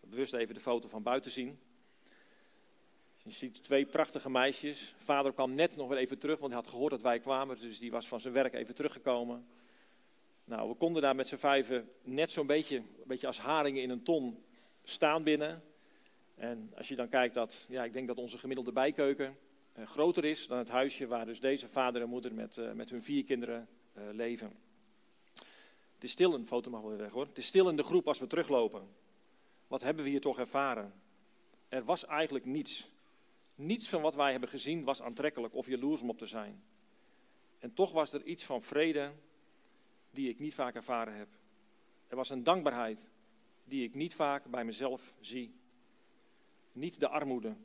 Bewust even de foto van buiten zien. Je ziet twee prachtige meisjes. Vader kwam net nog weer even terug, want hij had gehoord dat wij kwamen. Dus die was van zijn werk even teruggekomen. Nou, we konden daar met z'n vijven net zo'n beetje, beetje als haringen in een ton staan binnen. En als je dan kijkt dat, ja, ik denk dat onze gemiddelde bijkeuken eh, groter is dan het huisje waar dus deze vader en moeder met, uh, met hun vier kinderen uh, leven. Het is stil, een foto mag wel weer weg hoor. Het is stil in de groep als we teruglopen. Wat hebben we hier toch ervaren? Er was eigenlijk niets. Niets van wat wij hebben gezien was aantrekkelijk of jaloers om op te zijn. En toch was er iets van vrede die ik niet vaak ervaren heb. Er was een dankbaarheid die ik niet vaak bij mezelf zie. Niet de armoede,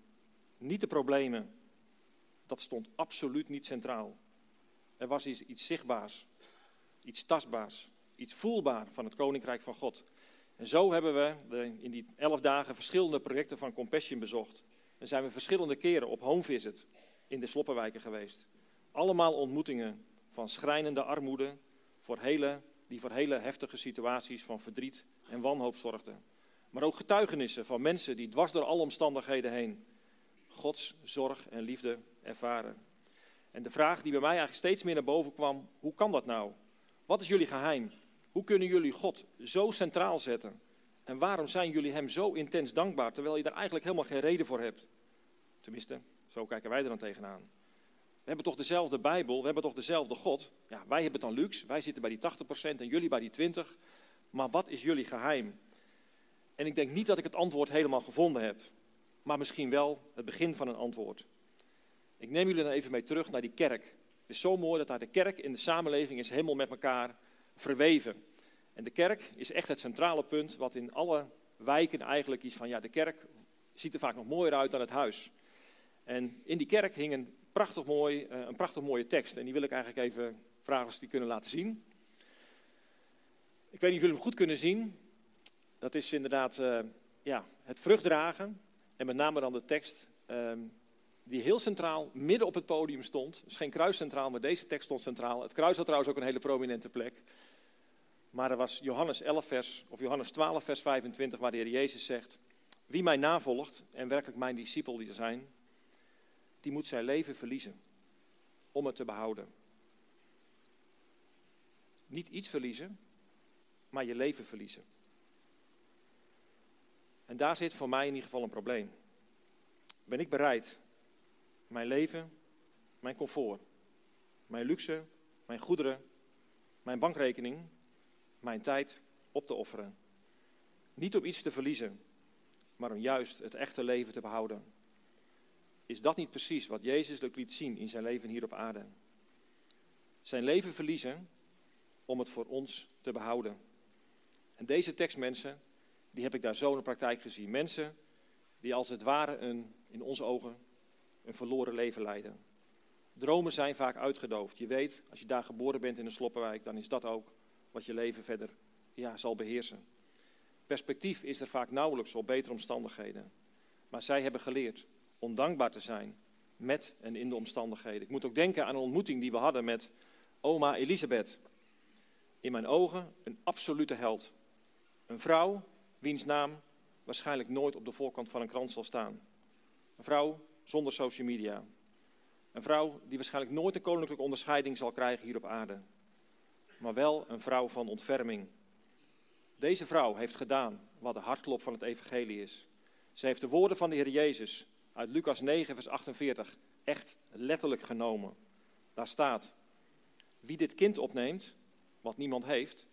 niet de problemen. Dat stond absoluut niet centraal. Er was iets, zichtbaars, iets tastbaars, iets voelbaar van het Koninkrijk van God. En zo hebben we in die elf dagen verschillende projecten van Compassion bezocht. En zijn we verschillende keren op home visit in de sloppenwijken geweest. Allemaal ontmoetingen van schrijnende armoede voor hele, die voor hele heftige situaties van verdriet en wanhoop zorgden. Maar ook getuigenissen van mensen die dwars door alle omstandigheden heen Gods zorg en liefde ervaren. En de vraag die bij mij eigenlijk steeds meer naar boven kwam, hoe kan dat nou? Wat is jullie geheim? Hoe kunnen jullie God zo centraal zetten? En waarom zijn jullie Hem zo intens dankbaar, terwijl je daar eigenlijk helemaal geen reden voor hebt? Tenminste, zo kijken wij er dan tegenaan. We hebben toch dezelfde Bijbel, we hebben toch dezelfde God. Ja, wij hebben het dan luxe, wij zitten bij die 80% en jullie bij die 20%. Maar wat is jullie geheim? En ik denk niet dat ik het antwoord helemaal gevonden heb, maar misschien wel het begin van een antwoord. Ik neem jullie dan even mee terug naar die kerk. Het is zo mooi dat daar de kerk in de samenleving is helemaal met elkaar verweven. En de kerk is echt het centrale punt wat in alle wijken eigenlijk is van ja, de kerk ziet er vaak nog mooier uit dan het huis. En in die kerk hing een prachtig, mooi, eh, een prachtig mooie tekst. En die wil ik eigenlijk even vragen of ze die kunnen laten zien. Ik weet niet of jullie hem goed kunnen zien. Dat is inderdaad uh, ja, het vruchtdragen. En met name dan de tekst ehm, die heel centraal midden op het podium stond. Dus geen kruis centraal, maar deze tekst stond centraal. Het kruis had trouwens ook een hele prominente plek. Maar er was Johannes 11 vers, of Johannes 12 vers 25, waar de Heer Jezus zegt... Wie mij navolgt en werkelijk mijn discipel die zijn, die moet zijn leven verliezen om het te behouden. Niet iets verliezen, maar je leven verliezen. En daar zit voor mij in ieder geval een probleem. Ben ik bereid mijn leven, mijn comfort, mijn luxe, mijn goederen, mijn bankrekening, mijn tijd op te offeren? Niet om iets te verliezen, maar om juist het echte leven te behouden. Is dat niet precies wat Jezus ook liet zien in zijn leven hier op aarde? Zijn leven verliezen om het voor ons te behouden. En deze tekstmensen, die heb ik daar zo in de praktijk gezien. Mensen die als het ware een, in onze ogen een verloren leven leiden. Dromen zijn vaak uitgedoofd. Je weet, als je daar geboren bent in een sloppenwijk, dan is dat ook wat je leven verder ja, zal beheersen. Perspectief is er vaak nauwelijks op betere omstandigheden. Maar zij hebben geleerd om dankbaar te zijn met en in de omstandigheden. Ik moet ook denken aan een ontmoeting die we hadden met oma Elisabeth. In mijn ogen een absolute held. Een vrouw wiens naam waarschijnlijk nooit op de voorkant van een krant zal staan. Een vrouw zonder social media. Een vrouw die waarschijnlijk nooit een koninklijke onderscheiding zal krijgen hier op aarde. Maar wel een vrouw van ontferming. Deze vrouw heeft gedaan wat de hartklop van het evangelie is. Ze heeft de woorden van de Heer Jezus uit Lucas 9, vers 48 echt letterlijk genomen. Daar staat, wie dit kind opneemt, wat niemand heeft,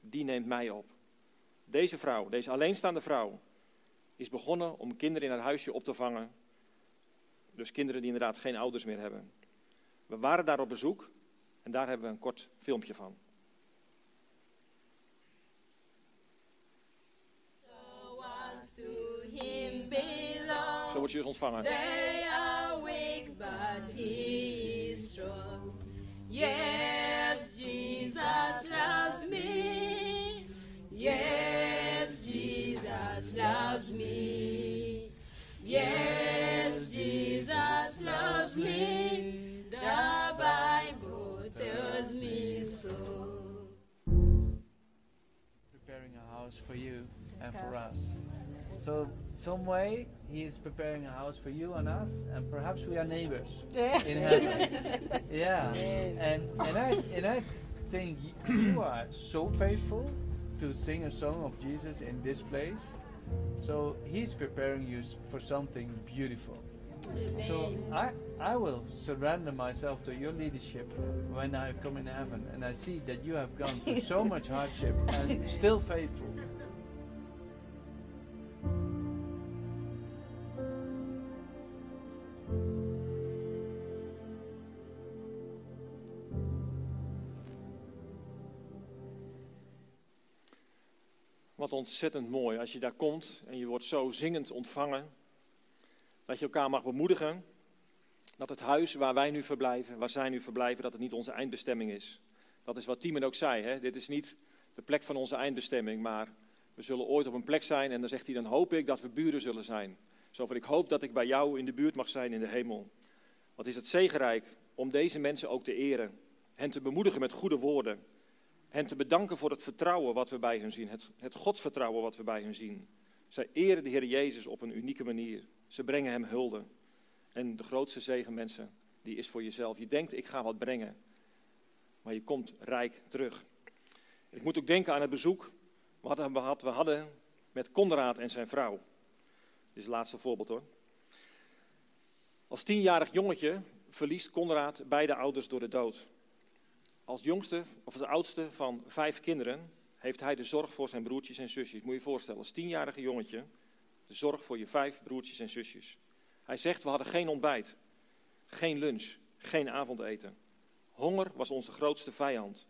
die neemt mij op. Deze vrouw, deze alleenstaande vrouw, is begonnen om kinderen in haar huisje op te vangen. Dus kinderen die inderdaad geen ouders meer hebben. We waren daar op bezoek en daar hebben we een kort filmpje van. Zo wordt je dus ontvangen. They are weak, but he is strong. Yes, Jesus loves me. Yes, Jesus loves me. Yes, preparing a house for you and for us. So, some way he is preparing a house for you and us, and perhaps we are neighbors (laughs) in heaven. yeah, and and I and I think (clears throat) you are so faithful to sing a song of Jesus in this place. So he's preparing you for something beautiful. So I I will surrender myself to your leadership when I come in heaven and I see that you have gone through so (laughs) much hardship and still faithful. Wat ontzettend mooi als je daar komt en je wordt zo zingend ontvangen. Dat je elkaar mag bemoedigen. Dat het huis waar wij nu verblijven, waar zij nu verblijven, dat het niet onze eindbestemming is. Dat is wat Timon ook zei. Hè? Dit is niet de plek van onze eindbestemming, maar we zullen ooit op een plek zijn. En dan zegt hij, dan hoop ik dat we buren zullen zijn. Zo ik hoop dat ik bij jou in de buurt mag zijn in de hemel. Wat is het zegenrijk om deze mensen ook te eren. Hen te bemoedigen met goede woorden. Hen te bedanken voor het vertrouwen wat we bij hen zien. Het, het godsvertrouwen wat we bij hen zien. Zij eren de Heer Jezus op een unieke manier. Ze brengen hem hulde. En de grootste zegen, mensen, die is voor jezelf. Je denkt, ik ga wat brengen. Maar je komt rijk terug. Ik moet ook denken aan het bezoek wat we had- we hadden met Konrad en zijn vrouw. Dit is het laatste voorbeeld hoor. Als tienjarig jongetje verliest Konrad beide ouders door de dood. Als jongste, of als oudste van vijf kinderen, heeft hij de zorg voor zijn broertjes en zusjes. Moet je je voorstellen, als tienjarige jongetje, zorg voor je vijf broertjes en zusjes. Hij zegt, we hadden geen ontbijt, geen lunch, geen avondeten. Honger was onze grootste vijand.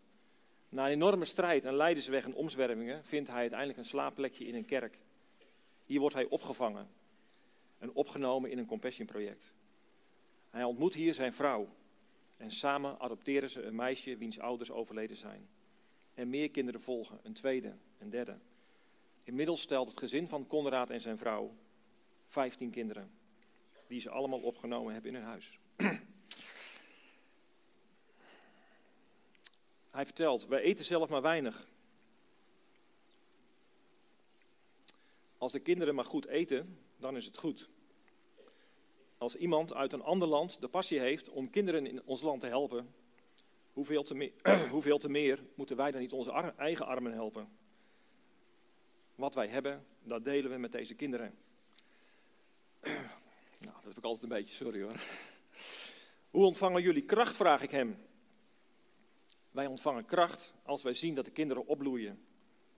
Na een enorme strijd en lijdensweg en omzwervingen vindt hij uiteindelijk een slaapplekje in een kerk. Hier wordt hij opgevangen en opgenomen in een compassionproject. Hij ontmoet hier zijn vrouw en samen adopteren ze een meisje wiens ouders overleden zijn. En meer kinderen volgen, een tweede, een derde. Inmiddels stelt het gezin van Konrad en zijn vrouw 15 kinderen, die ze allemaal opgenomen hebben in hun huis. (clears throat) Hij vertelt, wij eten zelf maar weinig. Als de kinderen maar goed eten, dan is het goed. Als iemand uit een ander land de passie heeft om kinderen in ons land te helpen, hoeveel te meer, (clears throat) hoeveel te meer moeten wij dan niet onze eigen armen helpen? Wat wij hebben, dat delen we met deze kinderen. (clears throat) Nou, dat heb ik altijd een beetje, sorry hoor. (laughs) Hoe ontvangen jullie kracht, vraag ik hem. Wij ontvangen kracht als wij zien dat de kinderen opbloeien,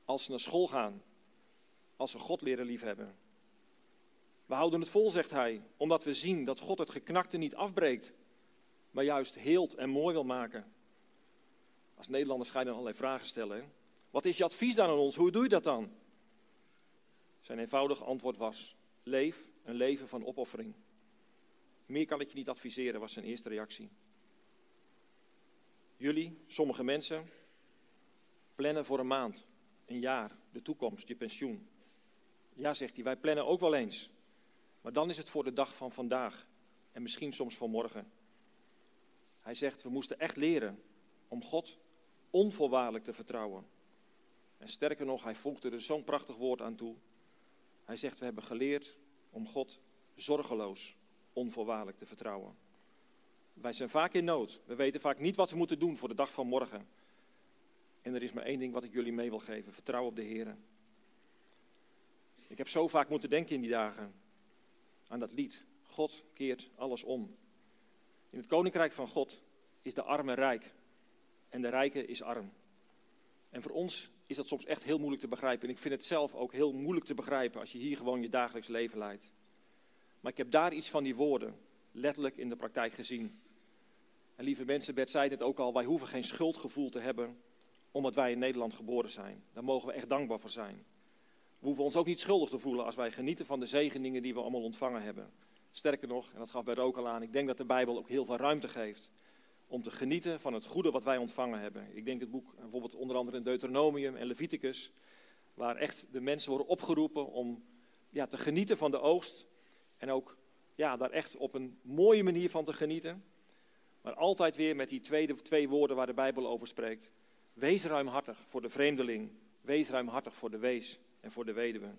als ze naar school gaan, als ze God leren liefhebben. We houden het vol, zegt hij, omdat we zien dat God het geknakte niet afbreekt, maar juist heelt en mooi wil maken. Als Nederlanders ga je dan allerlei vragen stellen. hè? Wat is je advies dan aan ons? Hoe doe je dat dan? Zijn eenvoudige antwoord was: leef een leven van opoffering. Meer kan ik je niet adviseren, was zijn eerste reactie. Jullie, sommige mensen, plannen voor een maand, een jaar, de toekomst, je pensioen. Ja, zegt hij, wij plannen ook wel eens. Maar dan is het voor de dag van vandaag en misschien soms van morgen. Hij zegt, we moesten echt leren om God onvoorwaardelijk te vertrouwen. En sterker nog, hij voegde er zo'n prachtig woord aan toe. Hij zegt, we hebben geleerd om God zorgeloos onvoorwaardelijk te vertrouwen. Wij zijn vaak in nood. We weten vaak niet wat we moeten doen voor de dag van morgen. En er is maar één ding wat ik jullie mee wil geven. Vertrouw op de Heer. Ik heb zo vaak moeten denken in die dagen aan dat lied. God keert alles om. In het koninkrijk van God is de arme rijk en de rijke is arm. En voor ons is dat soms echt heel moeilijk te begrijpen. En ik vind het zelf ook heel moeilijk te begrijpen als je hier gewoon je dagelijks leven leidt. Maar ik heb daar iets van die woorden letterlijk in de praktijk gezien. En lieve mensen, Bert zei het ook al, wij hoeven geen schuldgevoel te hebben omdat wij in Nederland geboren zijn. Daar mogen we echt dankbaar voor zijn. We hoeven ons ook niet schuldig te voelen als wij genieten van de zegeningen die we allemaal ontvangen hebben. Sterker nog, en dat gaf Bert ook al aan, ik denk dat de Bijbel ook heel veel ruimte geeft om te genieten van het goede wat wij ontvangen hebben. Ik denk het boek bijvoorbeeld onder andere in Deuteronomium en Leviticus, waar echt de mensen worden opgeroepen om ja, te genieten van de oogst en ook ja, daar echt op een mooie manier van te genieten. Maar altijd weer met die tweede, twee woorden waar de Bijbel over spreekt. Wees ruimhartig voor de vreemdeling. Wees ruimhartig voor de wees en voor de weduwe.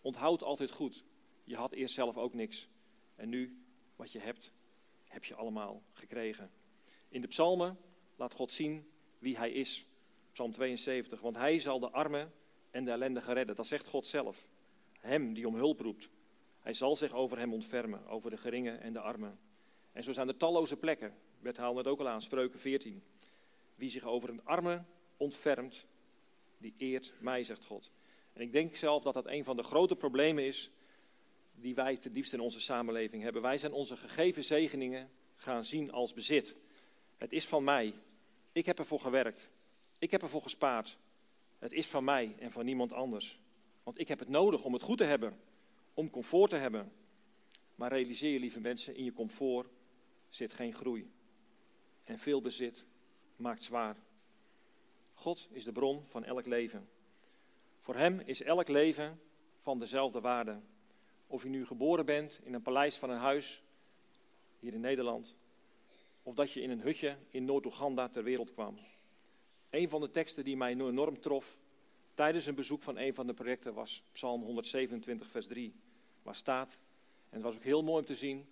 Onthoud altijd goed. Je had eerst zelf ook niks. En nu, wat je hebt, heb je allemaal gekregen. In de psalmen laat God zien wie hij is. Psalm 72. Want hij zal de armen en de ellendigen redden. Dat zegt God zelf. Hem die om hulp roept. Hij zal zich over hem ontfermen, over de geringen en de armen. En zo zijn er talloze plekken. Bert haalde het ook al aan, Spreuken 14. Wie zich over een arme ontfermt, die eert mij, zegt God. En ik denk zelf dat dat een van de grote problemen is die wij ten diepste in onze samenleving hebben. Wij zijn onze gegeven zegeningen gaan zien als bezit. Het is van mij. Ik heb ervoor gewerkt. Ik heb ervoor gespaard. Het is van mij en van niemand anders. Want ik heb het nodig om het goed te hebben, om comfort te hebben. Maar realiseer je, lieve mensen, in je comfort zit geen groei. En veel bezit maakt zwaar. God is de bron van elk leven. Voor Hem is elk leven van dezelfde waarde. Of je nu geboren bent in een paleis van een huis, hier in Nederland, of dat je in een hutje in Noord-Oeganda ter wereld kwam. Een van de teksten die mij enorm trof tijdens een bezoek van een van de projecten was Psalm 127, vers 3, waar staat, en het was ook heel mooi om te zien,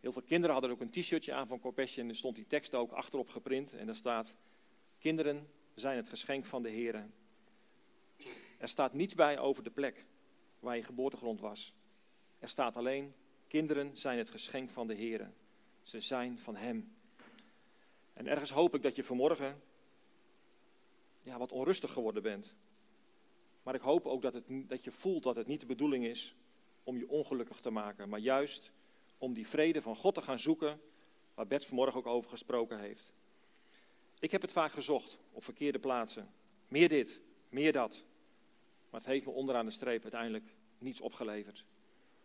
heel veel kinderen hadden ook een t-shirtje aan van Compassion en er stond die tekst ook achterop geprint en daar staat, kinderen zijn het geschenk van de Heer. Er staat niets bij over de plek waar je geboortegrond was. Er staat alleen, kinderen zijn het geschenk van de Heer. Ze zijn van Hem. En ergens hoop ik dat je vanmorgen ja, wat onrustig geworden bent. Maar ik hoop ook dat, het, dat je voelt dat het niet de bedoeling is om je ongelukkig te maken, maar juist om die vrede van God te gaan zoeken, waar Bert vanmorgen ook over gesproken heeft. Ik heb het vaak gezocht op verkeerde plaatsen. Meer dit, meer dat. Maar het heeft me onderaan de streep uiteindelijk niets opgeleverd.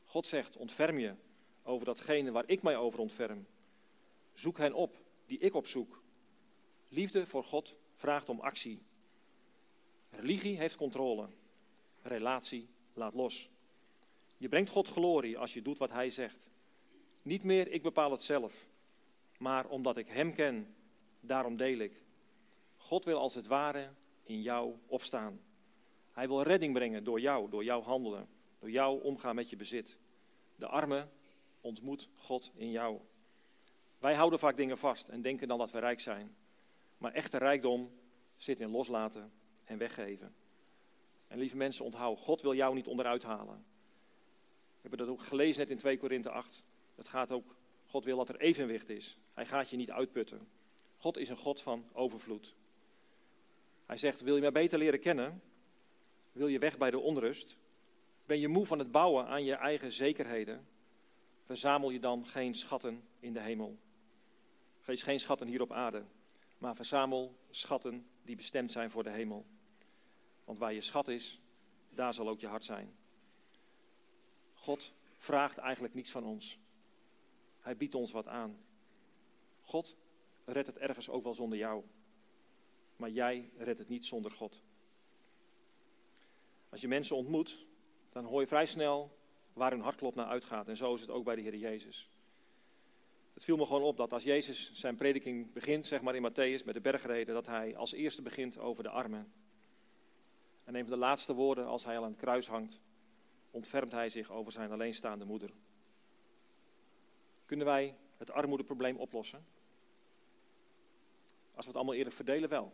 God zegt, ontferm je over datgene waar ik mij over ontferm. Zoek hen op die ik opzoek. Liefde voor God vraagt om actie. Religie heeft controle. Relatie laat los. Je brengt God glorie als je doet wat Hij zegt. Niet meer ik bepaal het zelf, maar omdat ik Hem ken, daarom deel ik. God wil als het ware in jou opstaan. Hij wil redding brengen door jou, door jouw handelen, door jouw omgaan met je bezit. De arme ontmoet God in jou. Wij houden vaak dingen vast en denken dan dat we rijk zijn. Maar echte rijkdom zit in loslaten en weggeven. En lieve mensen, onthoud, God wil jou niet onderuit halen. We hebben dat ook gelezen net in 2 Korinthe 8. Het gaat ook, God wil dat er evenwicht is. Hij gaat je niet uitputten. God is een God van overvloed. Hij zegt, wil je mij beter leren kennen? Wil je weg bij de onrust? Ben je moe van het bouwen aan je eigen zekerheden? Verzamel je dan geen schatten in de hemel. Geef geen schatten hier op aarde, maar verzamel schatten die bestemd zijn voor de hemel. Want waar je schat is, daar zal ook je hart zijn. God vraagt eigenlijk niets van ons. Hij biedt ons wat aan. God redt het ergens ook wel zonder jou. Maar jij redt het niet zonder God. Als je mensen ontmoet, dan hoor je vrij snel waar hun hartklop naar uitgaat. En zo is het ook bij de Heer Jezus. Het viel me gewoon op dat als Jezus zijn prediking begint, zeg maar in Matthäus met de bergreden, dat hij als eerste begint over de armen. En een van de laatste woorden, als hij al aan het kruis hangt, ontfermt hij zich over zijn alleenstaande moeder. Kunnen wij het armoedeprobleem oplossen? Als we het allemaal eerlijk verdelen, wel.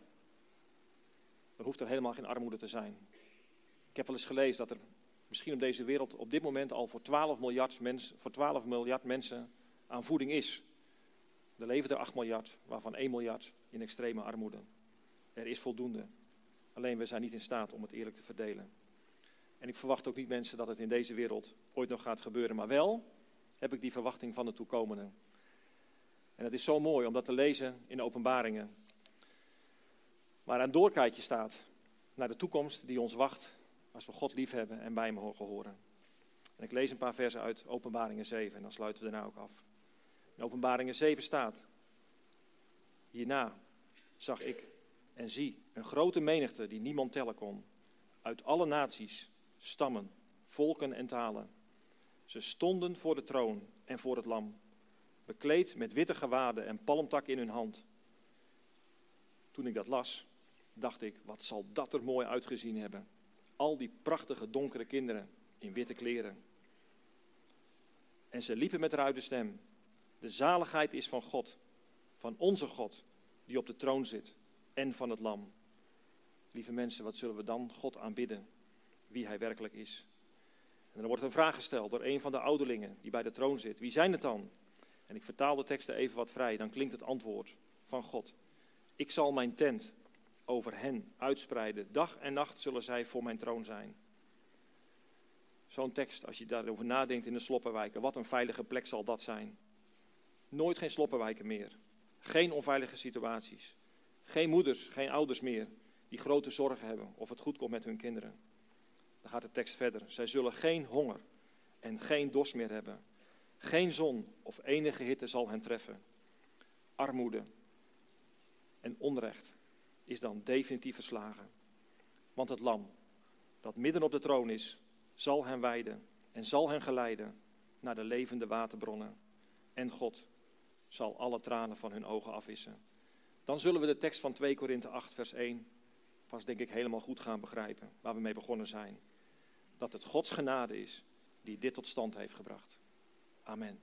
Dan hoeft er helemaal geen armoede te zijn. Ik heb wel eens gelezen dat er misschien op deze wereld op dit moment al voor 12 miljard, mens, voor 12 miljard mensen aan voeding is. Er leven er 8 miljard, waarvan 1 miljard in extreme armoede. Er is voldoende. Alleen we zijn niet in staat om het eerlijk te verdelen. En ik verwacht ook niet mensen dat het in deze wereld ooit nog gaat gebeuren, maar wel heb ik die verwachting van de toekomende. En het is zo mooi om dat te lezen in de openbaringen. Waar een doorkijkje staat naar de toekomst die ons wacht als we God lief hebben en bij hem mogen horen. En ik lees een paar versen uit Openbaringen 7 en dan sluiten we daarna ook af. In Openbaringen 7 staat, hierna zag ik en zie een grote menigte die niemand tellen kon, uit alle naties, stammen, volken en talen. Ze stonden voor de troon en voor het lam, bekleed met witte gewaden en palmtak in hun hand. Toen ik dat las, dacht ik, wat zal dat er mooi uitgezien hebben. Al die prachtige donkere kinderen in witte kleren. En ze liepen met ruide stem. De zaligheid is van God, van onze God, die op de troon zit, en van het lam. Lieve mensen, wat zullen we dan God aanbidden, wie hij werkelijk is? En dan wordt een vraag gesteld door een van de ouderlingen die bij de troon zit. Wie zijn het dan? En ik vertaal de teksten even wat vrij, dan klinkt het antwoord van God. Ik zal mijn tent over hen uitspreiden. Dag en nacht zullen zij voor mijn troon zijn. Zo'n tekst, als je daarover nadenkt in de sloppenwijken, wat een veilige plek zal dat zijn. Nooit geen sloppenwijken meer. Geen onveilige situaties. Geen moeders, geen ouders meer die grote zorgen hebben of het goed komt met hun kinderen. Dan gaat de tekst verder. Zij zullen geen honger en geen dorst meer hebben. Geen zon of enige hitte zal hen treffen. Armoede en onrecht is dan definitief verslagen. Want het lam, dat midden op de troon is, zal hen wijden en zal hen geleiden naar de levende waterbronnen. En God zal alle tranen van hun ogen afwissen. Dan zullen we de tekst van 2 Korinthe 8, vers 1 pas denk ik helemaal goed gaan begrijpen, waar we mee begonnen zijn. Dat het Gods genade is die dit tot stand heeft gebracht. Amen.